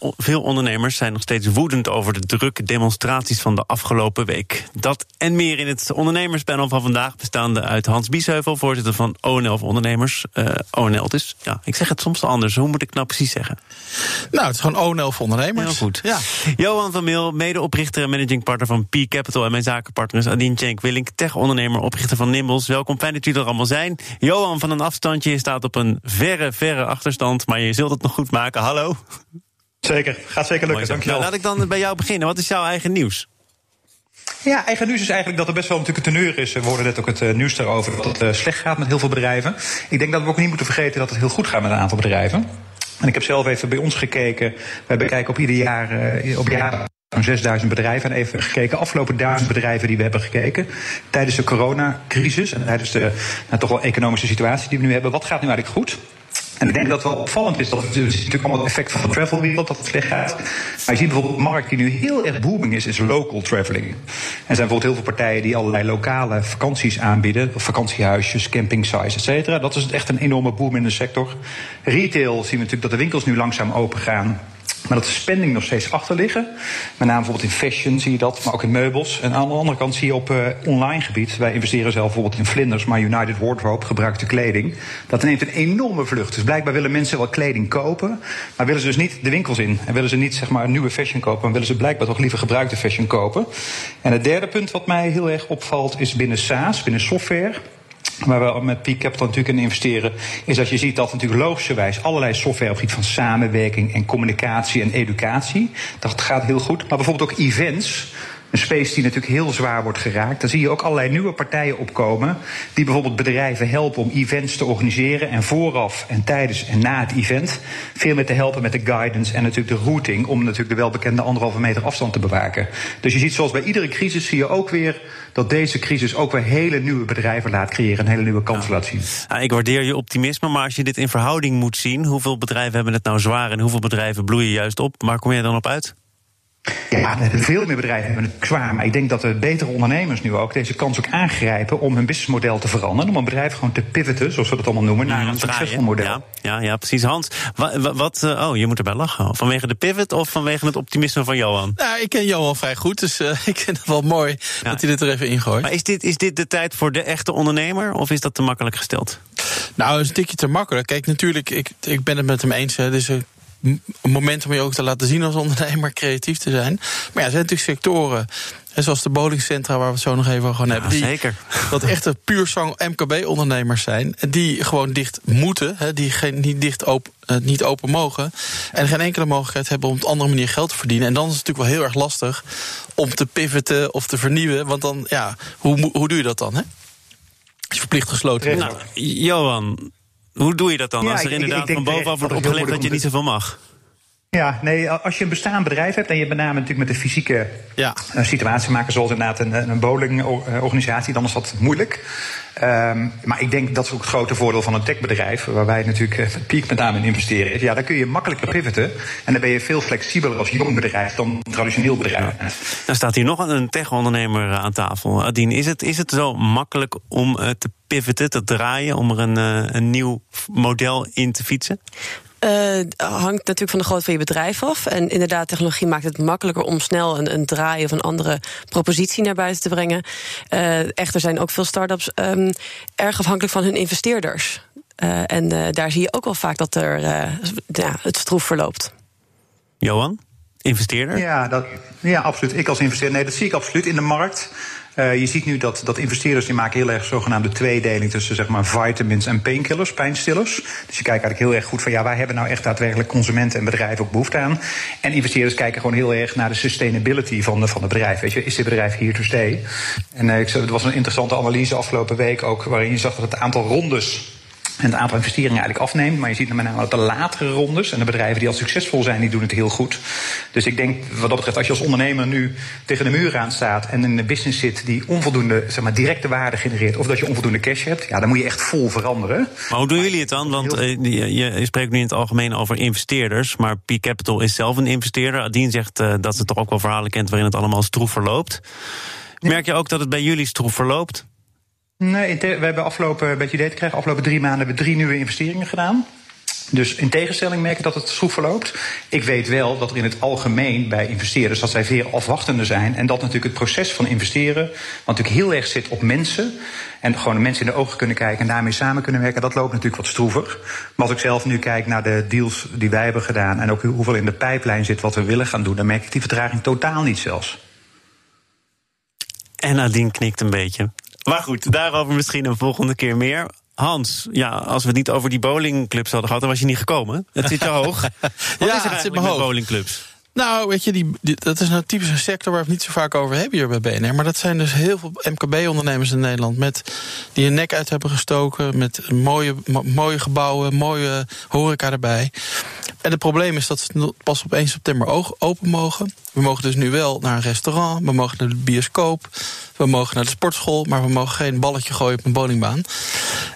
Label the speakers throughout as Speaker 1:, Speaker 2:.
Speaker 1: Veel ondernemers zijn nog steeds woedend over de drukke demonstraties van de afgelopen week. Dat en meer in het ondernemerspanel van vandaag, bestaande uit Hans Biesheuvel, voorzitter van ONL voor Ondernemers. Uh, ONL, dus ja, ik zeg het soms anders. Hoe moet ik nou precies zeggen?
Speaker 2: Nou, het is gewoon ONL voor Ondernemers.
Speaker 1: Heel goed. Ja. Johan van Meel, medeoprichter en managing partner van P Capital en mijn zakenpartner is Adien Cenk Willink, tech-ondernemer, oprichter van Nimbles. Welkom, fijn dat jullie er allemaal zijn. Johan, van een afstandje, je staat op een verre, verre achterstand, maar je zult het nog goed maken. Hallo.
Speaker 3: Zeker, gaat zeker lukken, dankjewel.
Speaker 1: Nou, laat ik dan bij jou beginnen. Wat is jouw eigen nieuws?
Speaker 3: Ja, eigen nieuws is eigenlijk dat er best wel natuurlijk een teneur is. We hoorden net ook het uh, nieuws daarover dat het uh, slecht gaat met heel veel bedrijven. Ik denk dat we ook niet moeten vergeten dat het heel goed gaat met een aantal bedrijven. En ik heb zelf even bij ons gekeken. We bekijken op ieder jaar, uh, op jaar zo'n 6000 bedrijven. En even gekeken, afgelopen duizend bedrijven die we hebben gekeken. Tijdens de coronacrisis en tijdens de nou, toch wel economische situatie die we nu hebben. Wat gaat nu eigenlijk goed? En ik denk dat het wel opvallend is dat het, natuurlijk allemaal het effect van de travelwereld dat het slecht gaat. Maar je ziet bijvoorbeeld een markt die nu heel erg booming is, is local traveling. Er zijn bijvoorbeeld heel veel partijen die allerlei lokale vakanties aanbieden, vakantiehuisjes, campingsites, et cetera. Dat is echt een enorme boom in de sector. Retail zien we natuurlijk dat de winkels nu langzaam open gaan. Maar dat de spending nog steeds achter liggen. Met name bijvoorbeeld in fashion zie je dat, maar ook in meubels. En aan de andere kant zie je op uh, online gebied. Wij investeren zelf bijvoorbeeld in vlinders, maar United Wardrobe gebruikte kleding. Dat neemt een enorme vlucht. Dus blijkbaar willen mensen wel kleding kopen. Maar willen ze dus niet de winkels in. En willen ze niet zeg maar nieuwe fashion kopen. Maar willen ze blijkbaar toch liever gebruikte fashion kopen. En het derde punt wat mij heel erg opvalt is binnen SaaS, binnen software waar we met Peak natuurlijk in investeren, is dat je ziet dat natuurlijk logischerwijs allerlei software op het gebied van samenwerking en communicatie en educatie, dat gaat heel goed. Maar bijvoorbeeld ook events. Een space die natuurlijk heel zwaar wordt geraakt. Dan zie je ook allerlei nieuwe partijen opkomen. Die bijvoorbeeld bedrijven helpen om events te organiseren. En vooraf en tijdens en na het event. Veel meer te helpen met de guidance en natuurlijk de routing. Om natuurlijk de welbekende anderhalve meter afstand te bewaken. Dus je ziet zoals bij iedere crisis zie je ook weer dat deze crisis ook weer hele nieuwe bedrijven laat creëren. En hele nieuwe kansen laat zien.
Speaker 1: Ja, ik waardeer je optimisme, maar als je dit in verhouding moet zien. Hoeveel bedrijven hebben het nou zwaar en hoeveel bedrijven bloeien juist op? Waar kom je dan op uit?
Speaker 3: Ja, veel meer bedrijven hebben het zwaar. Maar ik denk dat de betere ondernemers nu ook deze kans ook aangrijpen om hun businessmodel te veranderen. Om een bedrijf gewoon te pivoten, zoals we dat allemaal noemen, naar een succesvol model.
Speaker 1: Ja, ja, ja, precies. Hans, wat, wat, oh, je moet erbij lachen. Vanwege de pivot of vanwege het optimisme van Johan?
Speaker 2: Nou, ik ken Johan vrij goed, dus uh, ik vind het wel mooi ja. dat hij dit er even ingooit.
Speaker 1: Maar is dit, is dit de tijd voor de echte ondernemer of is dat te makkelijk gesteld?
Speaker 2: Nou, is een tikje te makkelijk. Kijk, natuurlijk, ik, ik ben het met hem eens. Hè, dus een moment om je ook te laten zien als ondernemer creatief te zijn. Maar ja, er zijn natuurlijk sectoren. zoals de bowlingcentra, waar we het zo nog even gewoon ja, hebben.
Speaker 1: Die, zeker.
Speaker 2: Dat echte puur zang MKB-ondernemers zijn. Die gewoon dicht moeten. He, die geen, niet, dicht open, uh, niet open mogen. En geen enkele mogelijkheid hebben om op een andere manier geld te verdienen. En dan is het natuurlijk wel heel erg lastig om te pivoten of te vernieuwen. Want dan, ja, hoe, hoe doe je dat dan? Hè? Als je verplicht gesloten
Speaker 1: Nou, Johan, hoe doe je dat dan? Ja, als er inderdaad van bovenaf wordt opgelegd dat je niet zoveel mag?
Speaker 3: Ja, nee, als je een bestaand bedrijf hebt en je met name natuurlijk met de fysieke ja. situatie maken, zoals inderdaad een, een bowlingorganisatie, dan is dat moeilijk. Um, maar ik denk dat is ook het grote voordeel van een techbedrijf, waar wij natuurlijk piek met name in investeren. Ja, dan kun je makkelijker pivoten en dan ben je veel flexibeler als jong bedrijf dan een traditioneel bedrijf. Ja.
Speaker 1: Dan staat hier nog een tech-ondernemer aan tafel. Adien, is het, is het zo makkelijk om te pivoten, te draaien, om er een, een nieuw model in te fietsen?
Speaker 4: Uh, hangt natuurlijk van de grootte van je bedrijf af. En inderdaad, technologie maakt het makkelijker om snel een, een draai of een andere propositie naar buiten te brengen. Uh, echter zijn ook veel start-ups um, erg afhankelijk van hun investeerders. Uh, en daar zie je ook wel vaak dat er ja, het stroef verloopt.
Speaker 1: Johan, investeerder?
Speaker 3: Ja, dat, ja, absoluut. Ik als investeerder, nee, dat zie ik absoluut in de markt. Uh, je ziet nu dat, dat investeerders die maken heel erg zogenaamde tweedeling tussen zeg maar, vitamins en painkillers, pijnstillers. Dus je kijkt eigenlijk heel erg goed van ja, waar hebben nou echt daadwerkelijk consumenten en bedrijven ook behoefte aan. En investeerders kijken gewoon heel erg naar de sustainability van, de, van het bedrijf. Weet je, is dit bedrijf hier to stay? En uh, ik, het was een interessante analyse afgelopen week ook, waarin je zag dat het aantal rondes en het aantal investeringen eigenlijk afneemt. Maar je ziet met name dat de latere rondes en de bedrijven die al succesvol zijn, die doen het heel goed. Dus ik denk wat dat betreft, als je als ondernemer nu tegen de muur aan staat en in een business zit die onvoldoende zeg maar, directe waarde genereert, of dat je onvoldoende cash hebt, ja, dan moet je echt vol veranderen.
Speaker 1: Maar hoe doen jullie het dan? Want uh, je, je, spreekt nu in het algemeen over investeerders, maar P Capital is zelf een investeerder. Adien zegt uh, dat ze toch ook wel verhalen kent waarin het allemaal stroef verloopt. Merk je ook dat het bij jullie stroef verloopt?
Speaker 3: Nee, we hebben afgelopen, beetje krijgen, afgelopen drie maanden hebben we drie nieuwe investeringen gedaan. Dus in tegenstelling merk ik dat het schroef verloopt. Ik weet wel dat er in het algemeen bij investeerders dat zij veel afwachtender zijn. En dat natuurlijk het proces van investeren, wat natuurlijk heel erg zit op mensen. En gewoon mensen in de ogen kunnen kijken en daarmee samen kunnen werken, dat loopt natuurlijk wat stroever. Maar als ik zelf nu kijk naar de deals die wij hebben gedaan en ook hoeveel in de pijplijn zit wat we willen gaan doen, dan merk ik die vertraging totaal niet zelfs.
Speaker 1: En Nadine knikt een beetje. Maar goed, daarover misschien een volgende keer meer. Hans, ja, als we het niet over die bowlingclubs hadden gehad, dan was je niet gekomen. Het zit je hoog. Wat ja, is er het zit me hoog. bowlingclubs?
Speaker 2: Nou, weet je, die, dat is nou typisch een sector waar we het niet zo vaak over hebben hier bij BNR. Maar dat zijn dus heel veel MKB-ondernemers in Nederland. Met, die een nek uit hebben gestoken. Met mooie, mooie gebouwen, mooie horeca erbij. En het probleem is dat ze pas op 1 september open mogen. We mogen dus nu wel naar een restaurant, we mogen naar de bioscoop, we mogen naar de sportschool, maar we mogen geen balletje gooien op een bowlingbaan.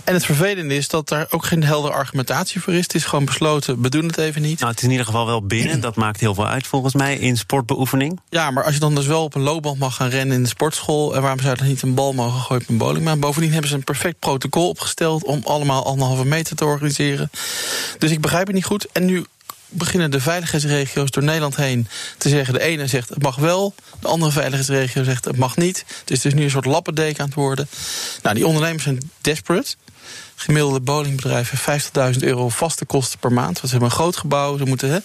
Speaker 2: En het vervelende is dat daar ook geen heldere argumentatie voor is. Het is gewoon besloten, we doen het even niet.
Speaker 1: Nou, het is in ieder geval wel binnen, dat maakt heel veel uit volgens mij in sportbeoefening.
Speaker 2: Ja, maar als je dan dus wel op een loopband mag gaan rennen in de sportschool, en waarom zou je dan niet een bal mogen gooien op een bowlingbaan? Bovendien hebben ze een perfect protocol opgesteld om allemaal anderhalve meter te organiseren. Dus ik begrijp het niet goed. En nu beginnen de veiligheidsregio's door Nederland heen te zeggen... de ene zegt het mag wel, de andere veiligheidsregio zegt het mag niet. Dus het is nu een soort lappendeken aan het worden. Nou, die ondernemers zijn desperate. Gemiddelde bowlingbedrijf heeft 50.000 euro vaste kosten per maand. Want ze hebben een groot gebouw, ze moeten... Hè,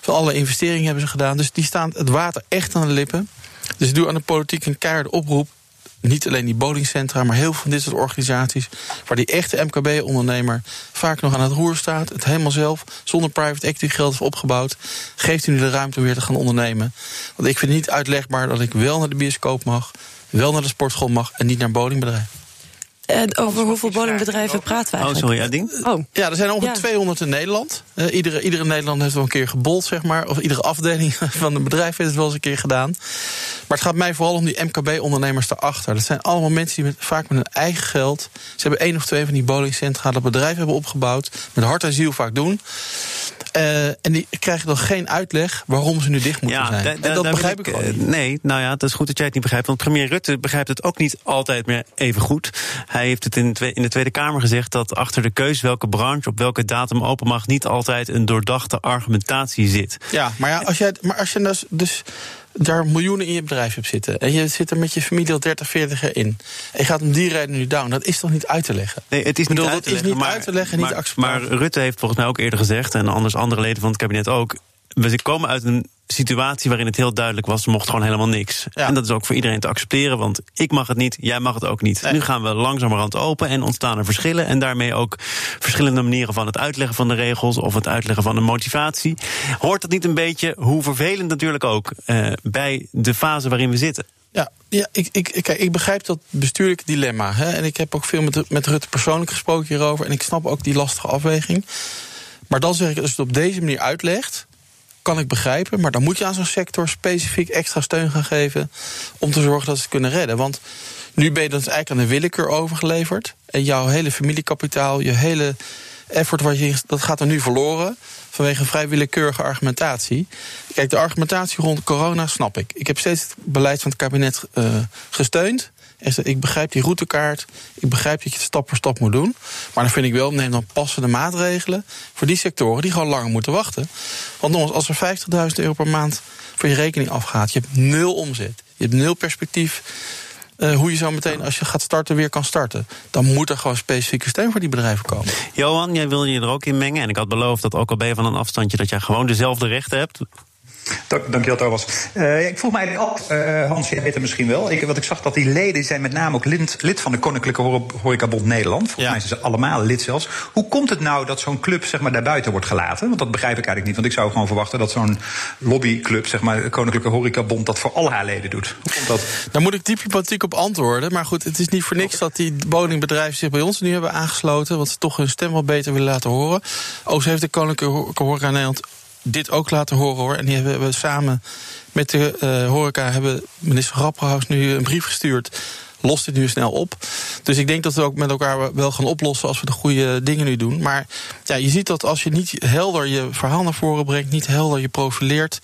Speaker 2: van alle investeringen hebben ze gedaan. Dus die staan het water echt aan de lippen. Dus ik doe aan de politiek een keiharde oproep niet alleen die bowlingcentra, maar heel veel van dit soort organisaties. waar die echte MKB-ondernemer vaak nog aan het roer staat. Het helemaal zelf, zonder private equity geld heeft opgebouwd. Geeft u nu de ruimte om weer te gaan ondernemen. Want ik vind het niet uitlegbaar dat ik wel naar de bioscoop mag. wel naar de sportschool mag en niet naar een bowlingbedrijf.
Speaker 4: En over hoeveel bowlingbedrijven praten we eigenlijk?
Speaker 1: Oh, sorry, Ading.
Speaker 2: Oh. Ja, er zijn ongeveer 200 in Nederland. Uh, iedere, iedere Nederlander heeft wel een keer gebold, zeg maar. Of iedere afdeling van een bedrijf heeft het wel eens een keer gedaan. Maar het gaat mij vooral om die MKB-ondernemers daarachter. Dat zijn allemaal mensen die met, vaak met hun eigen geld... ze hebben één of twee van die bowlingcentra... dat bedrijf hebben opgebouwd, met hart en ziel vaak doen... Uh, en die krijgen dan geen uitleg waarom ze nu dicht moeten ja, zijn. en dat begrijp ik, ik niet.
Speaker 1: Nee, nou ja, het is goed dat jij het niet begrijpt. Want premier Rutte begrijpt het ook niet altijd meer even goed. Hij heeft het in, in de Tweede Kamer gezegd dat achter de keus welke branche op welke datum open mag, niet altijd een doordachte argumentatie zit.
Speaker 2: Ja, maar, ja, als, jij, maar als je dus, dus daar miljoenen in je bedrijf hebt zitten. En je zit er met je familie al 30, 40 jaar in. En je gaat om die reden nu down. Dat is toch niet uit te leggen?
Speaker 1: Nee, het is niet,
Speaker 2: bedoel,
Speaker 1: uit,
Speaker 2: te leggen, is niet uit te leggen.
Speaker 1: Maar,
Speaker 2: niet.
Speaker 1: Maar Rutte heeft volgens mij ook eerder gezegd... en anders andere leden van het kabinet ook... we komen uit een situatie waarin het heel duidelijk was: mocht gewoon helemaal niks. En dat is ook voor iedereen te accepteren, want ik mag het niet, jij mag het ook niet. Nu gaan we langzamerhand open en ontstaan er verschillen. En daarmee ook verschillende manieren van het uitleggen van de regels of het uitleggen van de motivatie. Hoort dat niet een beetje, hoe vervelend natuurlijk ook, eh, bij de fase waarin we zitten?
Speaker 2: Ja, ja ik, ik, kijk, ik begrijp dat bestuurlijke dilemma. Hè, en ik heb ook veel met, met Rutte persoonlijk gesproken hierover. En ik snap ook die lastige afweging. Maar dan zeg ik, als je het op deze manier uitlegt kan ik begrijpen. Maar dan moet je aan zo'n sector specifiek extra steun gaan geven. om te zorgen dat ze het kunnen redden. Want nu ben je dus eigenlijk aan de willekeur overgeleverd. En jouw hele familiekapitaal, je hele effort, wat je, dat gaat er nu verloren. vanwege een vrij willekeurige argumentatie. Kijk, de argumentatie rond corona snap ik. Ik heb steeds het beleid van het kabinet uh, gesteund. Ik begrijp die routekaart. Ik begrijp dat je het stap voor stap moet doen. Maar dan vind ik wel, neem dan passende maatregelen voor die sectoren die gewoon langer moeten wachten. Want nogmaals, als er 50.000 euro per maand voor je rekening afgaat, je hebt nul omzet, je hebt nul perspectief. Uh, hoe je zo meteen, als je gaat starten, weer kan starten. Dan moet er gewoon specifieke steun voor die bedrijven komen.
Speaker 1: Johan, jij wil je er ook in mengen. En ik had beloofd dat ook al ben je van een afstandje, dat jij gewoon dezelfde rechten hebt.
Speaker 3: Dank, dankjewel, Thomas. Uh, ik vroeg mij eigenlijk af, uh, Hans, jij weet het misschien wel. Ik, wat ik zag dat die leden zijn met name ook lid, lid van de Koninklijke Horecabond Nederland. Volgens ja. mij zijn ze allemaal lid zelfs. Hoe komt het nou dat zo'n club zeg maar, daarbuiten wordt gelaten? Want dat begrijp ik eigenlijk niet. Want ik zou gewoon verwachten dat zo'n lobbyclub, zeg maar, de Koninklijke Horecabond, dat voor al haar leden doet. Hoe komt dat?
Speaker 2: Daar moet ik diplomatiek op antwoorden. Maar goed, het is niet voor niks dat die woningbedrijven zich bij ons nu hebben aangesloten. Want ze toch hun stem wel beter willen laten horen. Ook heeft de Koninklijke Horeca Nederland dit ook laten horen hoor. En die hebben we samen met de uh, horeca hebben minister Grapperhaus nu een brief gestuurd. Lost dit nu snel op. Dus ik denk dat we ook met elkaar wel gaan oplossen als we de goede dingen nu doen. Maar ja, je ziet dat als je niet helder je verhaal naar voren brengt, niet helder je profileert.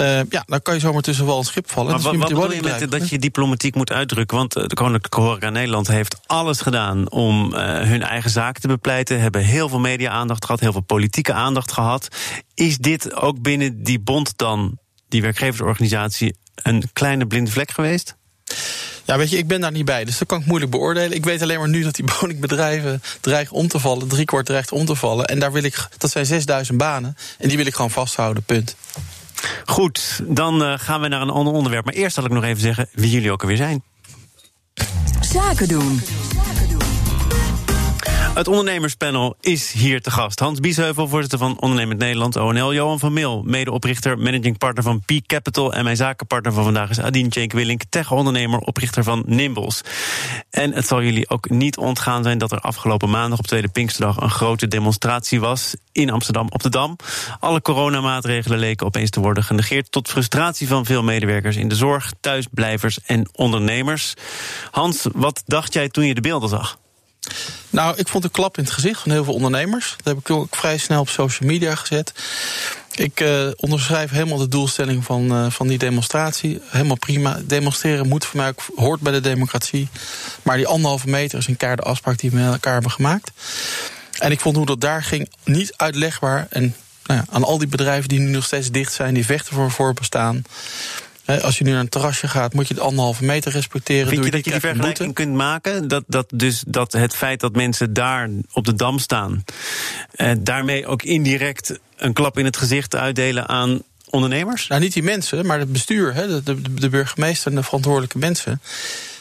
Speaker 2: Uh, ja, dan kan je zomaar tussen wel een schip vallen.
Speaker 1: Maar wat, wat bedoel je met dat je diplomatiek moet uitdrukken? Want eh, de Koninklijke Horeca Nederland heeft alles gedaan om uh, hun eigen zaak te bepleiten. Hebben heel veel media-aandacht gehad, heel veel politieke aandacht gehad. Is dit ook binnen die bond dan, die werkgeversorganisatie, een kleine blinde vlek geweest?
Speaker 2: Ja, weet je, ik ben daar niet bij, dus dat kan ik moeilijk beoordelen. Ik weet alleen maar nu dat die woningbedrijven dreigen om te vallen. Driekwart dreigt om te vallen. En daar wil ik, dat zijn 6000 banen. En die wil ik gewoon vasthouden, punt.
Speaker 1: Goed, dan uh, gaan we naar een ander onderwerp. Maar eerst zal ik nog even zeggen wie jullie ook alweer zijn.
Speaker 5: Zaken doen.
Speaker 1: Het ondernemerspanel is hier te gast. Hans Biesheuvel, voorzitter van Ondernemend Nederland, ONL. Johan van Meel, medeoprichter, managing partner van Peak Capital. En mijn zakenpartner van vandaag is Adine Cenk Willink, tech-ondernemer, oprichter van Nimbles. En het zal jullie ook niet ontgaan zijn dat er afgelopen maandag op Tweede Pinksterdag een grote demonstratie was in Amsterdam op de Dam. Alle coronamaatregelen leken opeens te worden genegeerd, tot frustratie van veel medewerkers in de zorg, thuisblijvers en ondernemers. Hans, wat dacht jij toen je de beelden zag?
Speaker 2: Nou, ik vond een klap in het gezicht van heel veel ondernemers. Dat heb ik ook vrij snel op social media gezet. Ik uh, onderschrijf helemaal de doelstelling van, uh, van die demonstratie. Helemaal prima. Demonstreren moet voor mij ook, hoort bij de democratie. Maar die anderhalve meter is een de afspraak die we met elkaar hebben gemaakt. En ik vond hoe dat daar ging niet uitlegbaar. En nou ja, aan al die bedrijven die nu nog steeds dicht zijn, die vechten voor een voorbestaan als je nu naar een terrasje gaat, moet je het anderhalve meter respecteren.
Speaker 1: Vind je dat je die vergelijking kunt maken? Dat, dat, dus dat het feit dat mensen daar op de dam staan, eh, daarmee ook indirect een klap in het gezicht uitdelen aan ondernemers?
Speaker 2: Nou, niet die mensen, maar het bestuur, hè, de, de, de burgemeester en de verantwoordelijke mensen.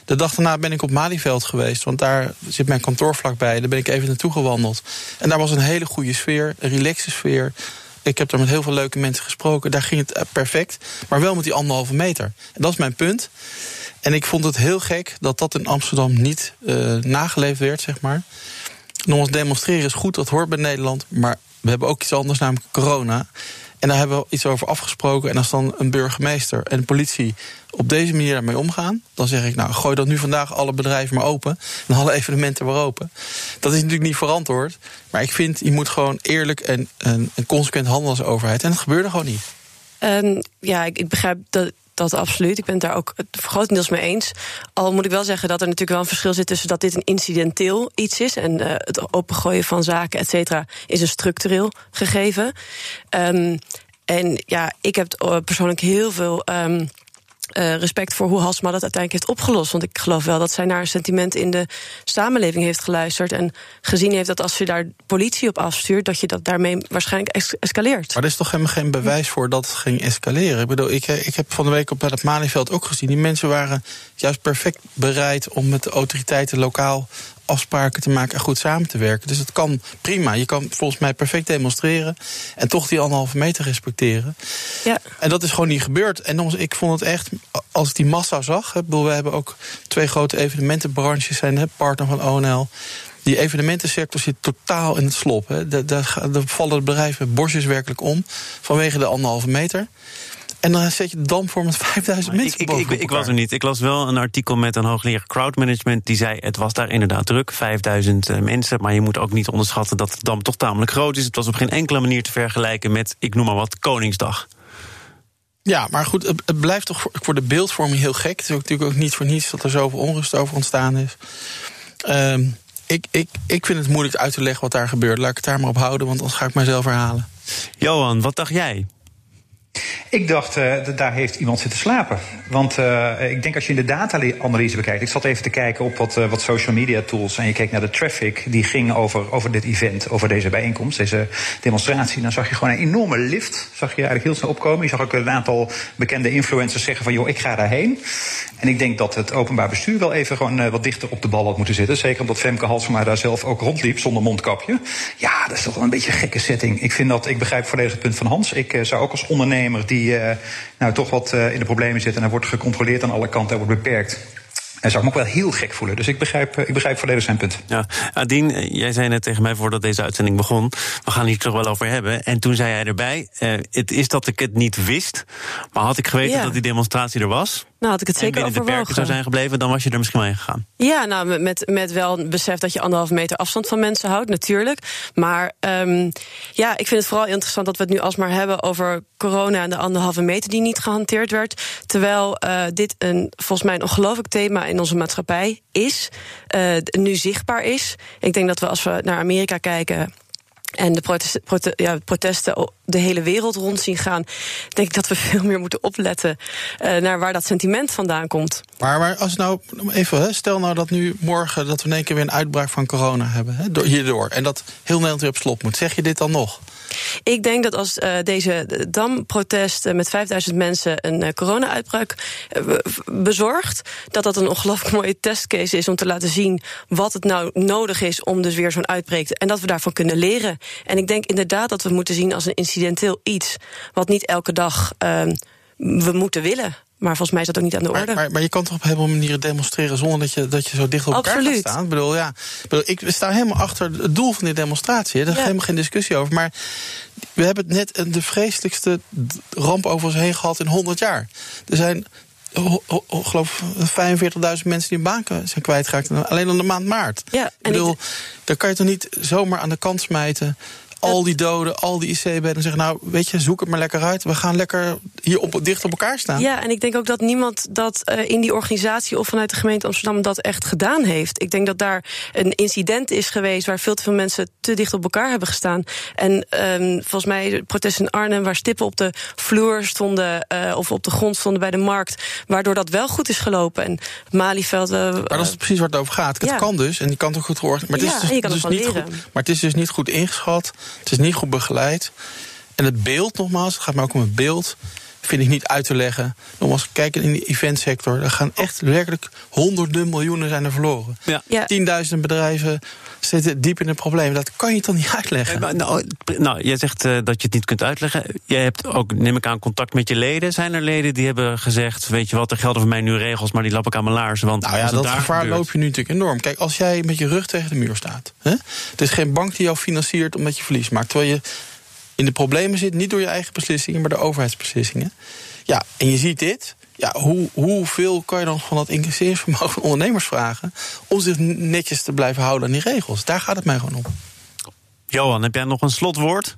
Speaker 2: De dag daarna ben ik op Malieveld geweest, want daar zit mijn kantoor vlakbij. Daar ben ik even naartoe gewandeld. En daar was een hele goede sfeer, een relaxe sfeer. Ik heb daar met heel veel leuke mensen gesproken. Daar ging het eh, perfect. Maar wel met die anderhalve meter. En dat is mijn punt. En ik vond het heel gek dat dat in Amsterdam niet uh, nageleefd werd, zeg maar. Nogmaals, demonstreren is goed, dat hoort bij Nederland. Maar we hebben ook iets anders, namelijk corona. En daar hebben we iets over afgesproken. En als dan een burgemeester en de politie op deze manier daarmee omgaan, dan zeg ik, nou, gooi dan nu vandaag alle bedrijven maar open. En alle evenementen maar open. Dat is natuurlijk niet verantwoord. Maar ik vind, je moet gewoon eerlijk en, en, en consequent handelen als overheid. En dat gebeurde gewoon niet.
Speaker 4: Ja, ik, ik begrijp dat, dat absoluut. Ik ben het daar ook grotendeels mee eens. Al moet ik wel zeggen dat er natuurlijk wel een verschil zit tussen dat dit een incidenteel iets is en uh, het opengooien van zaken, et cetera, is een structureel gegeven. Um, en ja, ik heb eh, persoonlijk heel veel. Um, uh, respect voor hoe Hasma dat uiteindelijk heeft opgelost. Want ik geloof wel dat zij naar een sentiment in de samenleving heeft geluisterd. En gezien heeft dat als je daar politie op afstuurt, dat je dat daarmee waarschijnlijk es escaleert.
Speaker 2: Maar er is toch helemaal geen bewijs voor dat het ging escaleren. Ik bedoel, ik, ik heb van de week op het Malieveld ook gezien. Die mensen waren juist perfect bereid om met de autoriteiten lokaal afspraken te maken en goed samen te werken. Dus het kan prima. Je kan volgens mij perfect demonstreren en toch die anderhalve meter respecteren. Ja. En dat is gewoon niet gebeurd. En nogmaals, ik vond het echt, als ik die massa zag. we hebben ook twee grote evenementenbranches zijn, partner van ONL. Die evenementensector zit totaal in het slop. Daar, vallen de bedrijven borstjes werkelijk om vanwege de anderhalve meter. En dan zet je de dam voor met 5000 mensen
Speaker 1: ik, ik, ik, ik, was er niet. Ik las wel een artikel met een hoogleraar crowdmanagement. Die zei, het was daar inderdaad druk, 5000 eh, mensen. Maar je moet ook niet onderschatten dat de dam toch tamelijk groot is. Het was op geen enkele manier te vergelijken met, ik noem maar wat, Koningsdag.
Speaker 2: Ja, maar goed, het blijft toch voor de beeldvorming heel gek. Het is ook natuurlijk ook niet voor niets dat er zoveel onrust over ontstaan is. Uh, ik, ik, ik vind het moeilijk uit te leggen wat daar gebeurt. Laat ik het daar maar op houden, want anders ga ik mijzelf herhalen.
Speaker 1: Johan, wat dacht jij?
Speaker 3: Ik dacht, uh, daar heeft iemand zitten slapen. Want uh, ik denk als je in de data-analyse bekijkt. Ik zat even te kijken op wat, uh, wat social media tools. En je keek naar de traffic die ging over, over dit event, over deze bijeenkomst, deze demonstratie. Dan zag je gewoon een enorme lift. Zag je eigenlijk heel snel opkomen. Je zag ook een aantal bekende influencers zeggen van joh, ik ga daarheen. En ik denk dat het openbaar bestuur wel even gewoon wat dichter op de bal had moeten zitten. Zeker omdat Femke Halsema daar zelf ook rondliep zonder mondkapje. Ja, dat is toch wel een beetje een gekke setting. Ik vind dat, ik begrijp volledig het punt van Hans. Ik zou ook als ondernemer die die uh, nou, toch wat uh, in de problemen zit en hij wordt gecontroleerd aan alle kanten, hij wordt beperkt. En zou ik me ook wel heel gek voelen. Dus ik begrijp, ik begrijp volledig zijn punt.
Speaker 1: Ja, Adien, jij zei net tegen mij voordat deze uitzending begon... we gaan hier toch wel over hebben. En toen zei hij erbij, uh, het is dat ik het niet wist... maar had ik geweten ja. dat die demonstratie er was...
Speaker 4: Nou, had ik het zeker
Speaker 1: en binnen de perken zou zijn gebleven, dan was je er misschien wel heen gegaan.
Speaker 4: Ja, nou, met, met wel een besef dat je anderhalve meter afstand van mensen houdt, natuurlijk. Maar um, ja, ik vind het vooral interessant dat we het nu alsmaar hebben over corona en de anderhalve meter die niet gehanteerd werd. Terwijl uh, dit een, volgens mij een ongelooflijk thema in onze maatschappij is, uh, nu zichtbaar is. Ik denk dat we als we naar Amerika kijken en de protesten, prote, ja, protesten de hele wereld rond zien gaan, denk ik dat we veel meer moeten opletten uh, naar waar dat sentiment vandaan komt.
Speaker 2: Maar, maar als nou even, hè, stel nou dat nu morgen dat we in één keer weer een uitbraak van corona hebben, hè, door, hierdoor, en dat heel Nederland weer op slot moet, zeg je dit dan nog?
Speaker 4: Ik denk dat als uh, deze damprotest met 5000 mensen een uh, corona-uitbraak uh, bezorgt, dat dat een ongelooflijk mooie testcase is om te laten zien wat het nou nodig is om dus weer zo'n uitbreek. En dat we daarvan kunnen leren. En ik denk inderdaad dat we moeten zien als een incidenteel iets, wat niet elke dag we moeten willen. Maar volgens mij is dat ook niet aan de orde.
Speaker 2: Maar, maar, maar je kan toch op veel manieren demonstreren zonder dat je, dat je zo dicht op elkaar
Speaker 4: Absoluut.
Speaker 2: gaat staan? Ik bedoel, ja, ik, sta helemaal achter het doel van die demonstratie. Daar ja. helemaal geen discussie over. Maar we hebben net de vreselijkste ramp over ons heen gehad in 100 jaar. Er zijn ik geloof 45.000 mensen die een baan zijn kwijtgeraakt. Alleen aan de maand maart.
Speaker 4: Ja,
Speaker 2: ik bedoel, ik... daar kan je toch niet zomaar aan de kant smijten al die doden, al die IC-bedden. En zeggen, nou, weet je, zoek het maar lekker uit. We gaan lekker hier op, dicht op elkaar staan.
Speaker 4: Ja, en ik denk ook dat niemand dat uh, in die organisatie... of vanuit de gemeente Amsterdam dat echt gedaan heeft. Ik denk dat daar een incident is geweest... waar veel te veel mensen te dicht op elkaar hebben gestaan. En um, volgens mij protest in Arnhem... waar stippen op de vloer stonden... Uh, of op de grond stonden bij de markt... waardoor dat wel goed is gelopen. En Malieveld... Uh,
Speaker 2: maar dat is precies waar het over gaat. Het ja. kan dus, en die kan toch goed georganiseerd... Maar, het is
Speaker 4: ja, dus,
Speaker 2: dus niet goed, maar het is dus niet goed ingeschat... Het is niet goed begeleid. En het beeld, nogmaals, het gaat maar ook om het beeld vind ik niet uit te leggen. Nogmaals, kijken in de eventsector. Er gaan echt werkelijk honderden miljoenen zijn er verloren.
Speaker 4: Ja. Ja.
Speaker 2: Tienduizenden bedrijven zitten diep in een probleem. Dat kan je toch niet uitleggen?
Speaker 1: Maar, nou, nou, jij zegt uh, dat je het niet kunt uitleggen. Jij hebt ook, neem ik aan, contact met je leden. Zijn er leden die hebben gezegd... weet je wat, er gelden voor mij nu regels... maar die lap ik aan mijn laars. Want
Speaker 2: nou ja, dat gevaar gebeurt... loop je nu natuurlijk enorm. Kijk, als jij met je rug tegen de muur staat... Hè, het is geen bank die jou financiert omdat je verlies maakt... terwijl je in de problemen zit, niet door je eigen beslissingen, maar de overheidsbeslissingen. Ja, en je ziet dit. Ja, hoe, hoeveel kan je dan van dat incasseringsvermogen van ondernemers vragen om zich netjes te blijven houden aan die regels? Daar gaat het mij gewoon om.
Speaker 1: Johan, heb jij nog een slotwoord?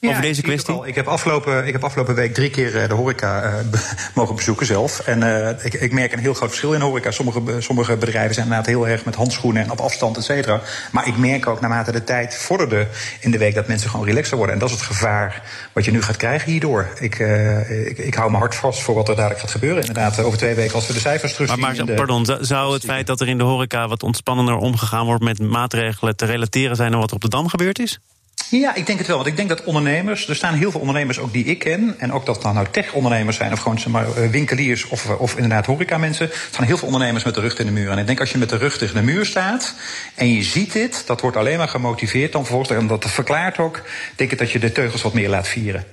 Speaker 3: Ja,
Speaker 1: over deze kwestie?
Speaker 3: Ik heb, afgelopen, ik heb afgelopen week drie keer de horeca uh, mogen bezoeken zelf. En uh, ik, ik, merk een heel groot verschil in de horeca. Sommige, sommige bedrijven zijn inderdaad heel erg met handschoenen en op afstand, et cetera. Maar ik merk ook naarmate de tijd vorderde in de week dat mensen gewoon relaxer worden. En dat is het gevaar wat je nu gaat krijgen hierdoor. Ik, uh, ik, ik hou me hard vast voor wat er dadelijk gaat gebeuren. Inderdaad, over twee weken als we de cijfers terugzien.
Speaker 1: Maar, maar pardon, zou het feit dat er in de horeca wat ontspannender omgegaan wordt met maatregelen te relateren zijn aan wat er op de Dam gebeurd is?
Speaker 3: Ja, ik denk het wel. Want ik denk dat ondernemers, er staan heel veel ondernemers ook die ik ken. En ook dat dan nou tech-ondernemers zijn, of gewoon zeg maar, winkeliers of, of inderdaad horeca-mensen. Er staan heel veel ondernemers met de rug in de muur. En ik denk als je met de rug tegen de muur staat en je ziet dit, dat wordt alleen maar gemotiveerd dan vervolgens. En dat verklaart ook, denk ik dat je de teugels wat meer laat vieren.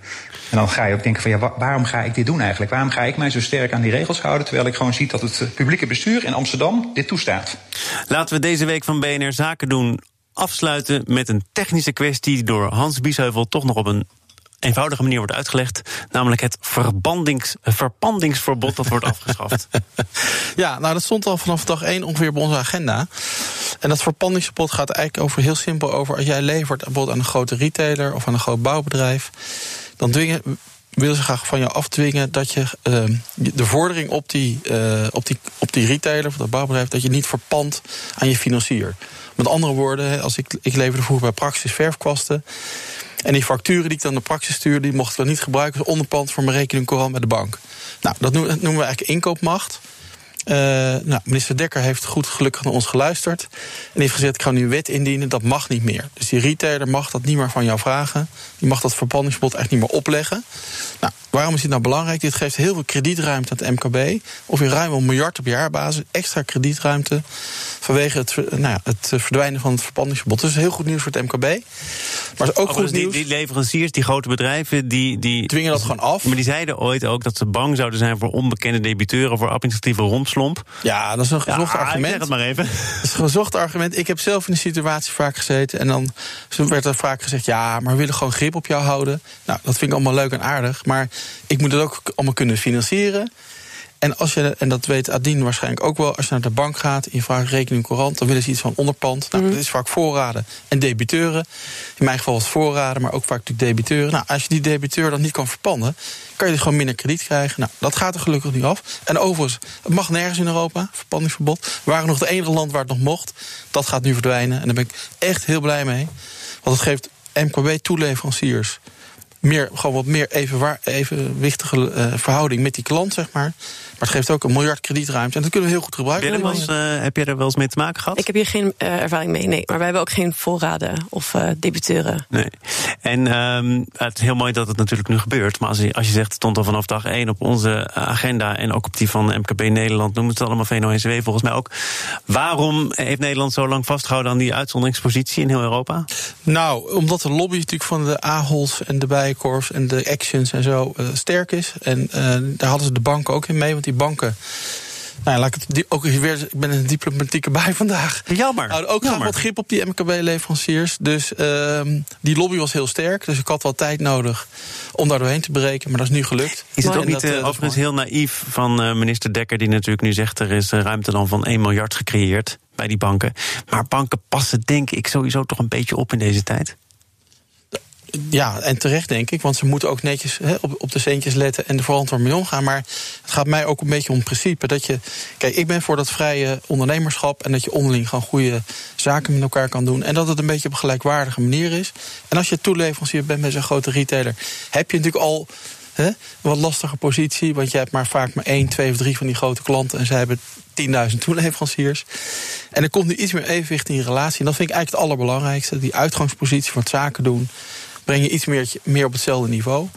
Speaker 3: En dan ga je ook denken van ja, waarom ga ik dit doen eigenlijk? Waarom ga ik mij zo sterk aan die regels houden? Terwijl ik gewoon zie dat het publieke bestuur in Amsterdam dit toestaat.
Speaker 1: Laten we deze week van BNR Zaken doen afsluiten met een technische kwestie die door Hans Biesheuvel toch nog op een eenvoudige manier wordt uitgelegd. Namelijk het verbandings, verpandingsverbod dat wordt afgeschaft.
Speaker 2: Ja, nou dat stond al vanaf dag 1 ongeveer op onze agenda. En dat verpandingsverbod gaat eigenlijk over heel simpel over... als jij levert bijvoorbeeld aan een grote retailer of aan een groot bouwbedrijf... dan dwingen, willen ze graag van je afdwingen dat je uh, de vordering op die, uh, op, die, op die retailer of dat bouwbedrijf... dat je niet verpand aan je financier. Met andere woorden, als ik, ik leverde vroeger bij Praxis verfkwasten. En die facturen die ik dan de praxis stuur, die mochten we niet gebruiken als onderpand voor mijn rekening bij de bank. Nou, dat noemen we eigenlijk inkoopmacht. Uh, nou, minister Dekker heeft goed gelukkig naar ons geluisterd. En heeft gezegd: ik ga nu een wet indienen, dat mag niet meer. Dus die retailer mag dat niet meer van jou vragen. Die mag dat verpanningsverbod echt niet meer opleggen. Nou, waarom is dit nou belangrijk? Dit geeft heel veel kredietruimte aan het MKB. Of in ruim een miljard op jaarbasis. Extra kredietruimte. Vanwege het, nou ja, het verdwijnen van het verpanningsverbod. Dus heel goed nieuws voor het MKB. Maar is ook goed
Speaker 1: die,
Speaker 2: nieuws.
Speaker 1: Die leveranciers, die grote bedrijven, die, die.
Speaker 2: dwingen dat gewoon af.
Speaker 1: Maar die zeiden ooit ook dat ze bang zouden zijn voor onbekende debiteuren. voor administratieve
Speaker 2: Ja, dat is een gezocht
Speaker 1: ja,
Speaker 2: argument.
Speaker 1: Ik zeg het maar even.
Speaker 2: Dat is een gezocht argument. Ik heb zelf in die situatie vaak gezeten. En dan werd er vaak gezegd: ja, maar we willen gewoon grip op jou houden. Nou, dat vind ik allemaal leuk en aardig. Maar ik moet het ook allemaal kunnen financieren. En, als je, en dat weet Adien waarschijnlijk ook wel, als je naar de bank gaat en je vraagt rekening courant, dan willen ze iets van onderpand. Nou, dat is vaak voorraden en debiteuren. In mijn geval was het voorraden, maar ook vaak natuurlijk debiteuren. Nou, als je die debiteur dan niet kan verpanden, kan je dus gewoon minder krediet krijgen. Nou, dat gaat er gelukkig niet af. En overigens, het mag nergens in Europa, verpandingsverbod. We waren nog het enige land waar het nog mocht. Dat gaat nu verdwijnen. En daar ben ik echt heel blij mee. Want het geeft MKB-toeleveranciers meer, gewoon wat meer even evenwichtige uh, verhouding met die klant, zeg maar. Maar het geeft ook een miljard kredietruimte. En dat kunnen we heel goed gebruiken.
Speaker 1: Willem, uh, heb jij er wel eens mee te maken gehad?
Speaker 4: Ik heb hier geen uh, ervaring mee, nee. Maar wij hebben ook geen voorraden of uh, debiteuren.
Speaker 1: Nee. En um, het is heel mooi dat het natuurlijk nu gebeurt. Maar als je, als je zegt, het stond al vanaf dag 1 op onze agenda... en ook op die van MKB Nederland, noemen het allemaal VNO-NCW volgens mij ook. Waarom heeft Nederland zo lang vastgehouden aan die uitzonderingspositie in heel Europa?
Speaker 2: Nou, omdat de lobby natuurlijk van de AHOLS en de Bijenkorfs en de Actions en zo sterk is. En daar hadden ze de banken ook in mee, want die banken. Nou, laat ik het die, ook weer. Ik ben een diplomatieke bij vandaag.
Speaker 1: Jammer.
Speaker 2: Nou, ook graag wat grip op die MKB-leveranciers. Dus uh, die lobby was heel sterk. Dus ik had wel tijd nodig om daar doorheen te breken. Maar dat is nu gelukt.
Speaker 1: Is het ook niet uh, overigens heel naïef van uh, minister Dekker, die natuurlijk nu zegt er is ruimte dan van 1 miljard gecreëerd bij die banken. Maar banken passen, denk ik, sowieso toch een beetje op in deze tijd.
Speaker 2: Ja, en terecht denk ik, want ze moeten ook netjes op, op de centjes letten en er verantwoord mee omgaan. Maar het gaat mij ook een beetje om het principe dat je. Kijk, ik ben voor dat vrije ondernemerschap en dat je onderling gewoon goede zaken met elkaar kan doen. En dat het een beetje op een gelijkwaardige manier is. En als je toeleverancier bent bij zo'n grote retailer, heb je natuurlijk al een wat lastige positie. Want je hebt maar vaak maar één, twee of drie van die grote klanten en zij hebben 10.000 toeleveranciers. En er komt nu iets meer evenwicht in je relatie. En dat vind ik eigenlijk het allerbelangrijkste. Die uitgangspositie van het zaken doen breng je iets meer, meer op hetzelfde niveau.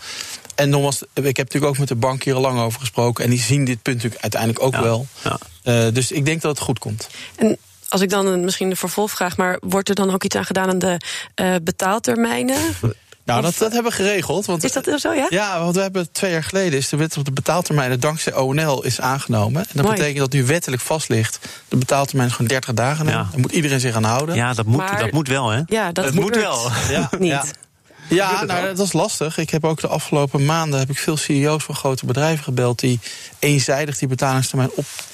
Speaker 2: En nogmaals, ik heb natuurlijk ook met de bank hier al lang over gesproken. En die zien dit punt natuurlijk uiteindelijk ook
Speaker 1: ja,
Speaker 2: wel.
Speaker 1: Ja.
Speaker 2: Uh, dus ik denk dat het goed komt.
Speaker 4: En als ik dan een, misschien de vervolgvraag, maar wordt er dan ook iets aan gedaan aan de uh, betaaltermijnen?
Speaker 2: Nou, dat, dat hebben we geregeld. Want,
Speaker 4: is dat zo, ja?
Speaker 2: Ja, want we hebben twee jaar geleden is de wet op de betaaltermijnen dankzij ONL is aangenomen. En dat
Speaker 4: Mooi.
Speaker 2: betekent dat nu wettelijk vast ligt. De betaaltermijn is gewoon 30 dagen.
Speaker 1: Ja.
Speaker 2: Daar moet iedereen zich aan houden.
Speaker 1: Ja, dat moet,
Speaker 4: Maar-
Speaker 1: dat moet wel, hè?
Speaker 4: Ja, dat
Speaker 1: moet wel.
Speaker 2: Ja,
Speaker 4: Niet.
Speaker 2: Ja. Ja, nou, dat is lastig. Ik heb ook de afgelopen maanden heb ik veel CEO's van grote bedrijven gebeld die eenzijdig die betalingstermijn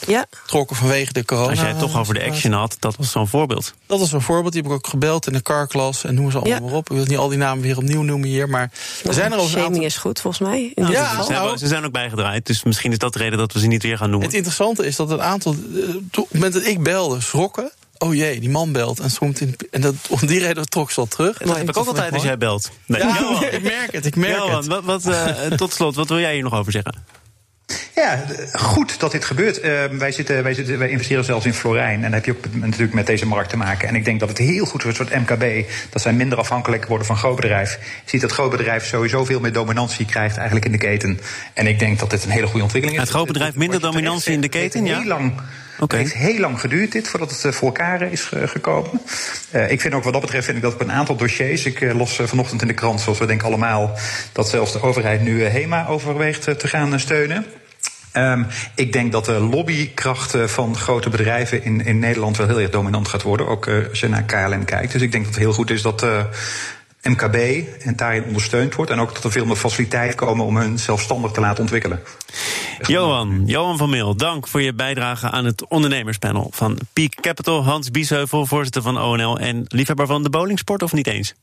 Speaker 4: Ja,
Speaker 2: optrokken vanwege de corona.
Speaker 1: Als jij het toch over de action had, dat was zo'n voorbeeld.
Speaker 2: Dat was een voorbeeld. Die heb ik ook gebeld in de carklas en noem ze allemaal
Speaker 4: Ja.
Speaker 2: maar op. Ik wil niet al die namen weer opnieuw noemen hier, maar er zijn er al
Speaker 4: shaming
Speaker 2: aantal.
Speaker 4: is goed, volgens mij. In dit
Speaker 2: Ja,
Speaker 4: geval.
Speaker 1: ze, hebben-
Speaker 2: nou.
Speaker 1: ze zijn ook bijgedraaid, dus misschien is dat de reden dat we ze niet weer gaan noemen.
Speaker 2: Het interessante is dat een aantal, eh, op het moment dat ik belde, schrokken. Oh jee, die man belt. En, stond in, en dat, om die reden trok ze al terug.
Speaker 1: dat heb ik ook altijd als jij belt. Nee,
Speaker 2: Ja,
Speaker 1: Johan.
Speaker 2: ik merk het, ik merk
Speaker 1: Johan,
Speaker 2: het.
Speaker 1: wat, wat, eh, tot slot, wat wil jij hier nog over zeggen?
Speaker 3: Ja, goed dat dit gebeurt. Eh, wij, zitten, wij, zitten, wij investeren zelfs in Florijn. En dan heb je ook natuurlijk met deze markt te maken. En ik denk dat het heel goed is voor het MKB. Dat zij minder afhankelijk worden van grootbedrijf. Je ziet dat grootbedrijf sowieso veel meer dominantie krijgt eigenlijk in de keten. En ik denk dat dit een hele goede ontwikkeling is.
Speaker 1: Het grootbedrijf minder dominantie in de keten, ja?
Speaker 3: Heel lang, Het heeft heel lang geduurd dit, voordat het eh, voor elkaar is eh, gekomen. Eh, ik vind ook wat dat betreft vind ik dat op een aantal dossiers... ik los vanochtend in de krant, zoals we denken allemaal... dat zelfs de overheid nu HEMA overweegt te gaan steunen. Um, ik denk dat de lobbykracht van grote bedrijven in, in Nederland wel heel erg dominant gaat worden. Ook uh, als je naar KLM kijkt. Dus ik denk dat het heel goed is dat uh, MKB en daarin ondersteund wordt. En ook dat er veel meer faciliteiten komen om hun zelfstandig te laten ontwikkelen.
Speaker 1: Johan, Johan van Meel, dank voor je bijdrage aan het ondernemerspanel van Peak Capital. Hans Biesheuvel, voorzitter van ONL en liefhebber van de bowlingsport, of niet eens?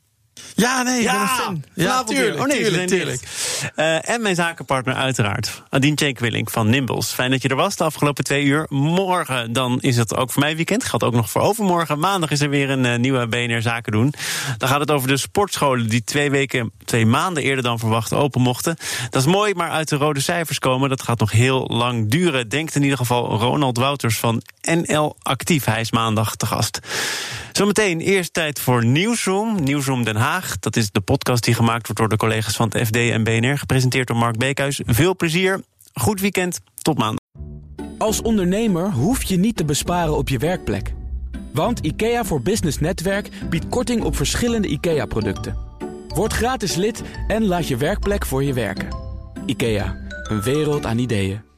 Speaker 2: Ja, nee, ik ben
Speaker 1: Ja,
Speaker 2: een fan.
Speaker 1: vanavond weer.
Speaker 2: tuurlijk,
Speaker 1: Oh nee,
Speaker 2: tuurlijk.
Speaker 1: Eh, en mijn zakenpartner uiteraard, Adien Tjenkwilling van Nimbles. Fijn dat je er was de afgelopen twee uur. Morgen dan is het ook voor mij weekend. Gaat ook nog voor overmorgen. Maandag is er weer een eh, nieuwe BNR Zaken doen. Dan gaat het over de sportscholen die twee weken, twee maanden eerder dan verwacht open mochten. Dat is mooi, maar uit de rode cijfers komen, dat gaat nog heel lang duren. Denkt in ieder geval Ronald Wouters van NL Actief. Hij is maandag te gast. Zometeen eerst tijd voor Nieuwsroom. Nieuwsroom Den Dat is de podcast die gemaakt wordt door de collega's van het FD en BNR. Gepresenteerd door Mark Beekhuis. Veel plezier. Goed weekend. Tot maandag.
Speaker 6: Als ondernemer hoef je niet te besparen op je werkplek. Want IKEA voor Business Netwerk biedt korting op verschillende IKEA-producten. Word gratis lid en laat je werkplek voor je werken. IKEA, een wereld aan ideeën.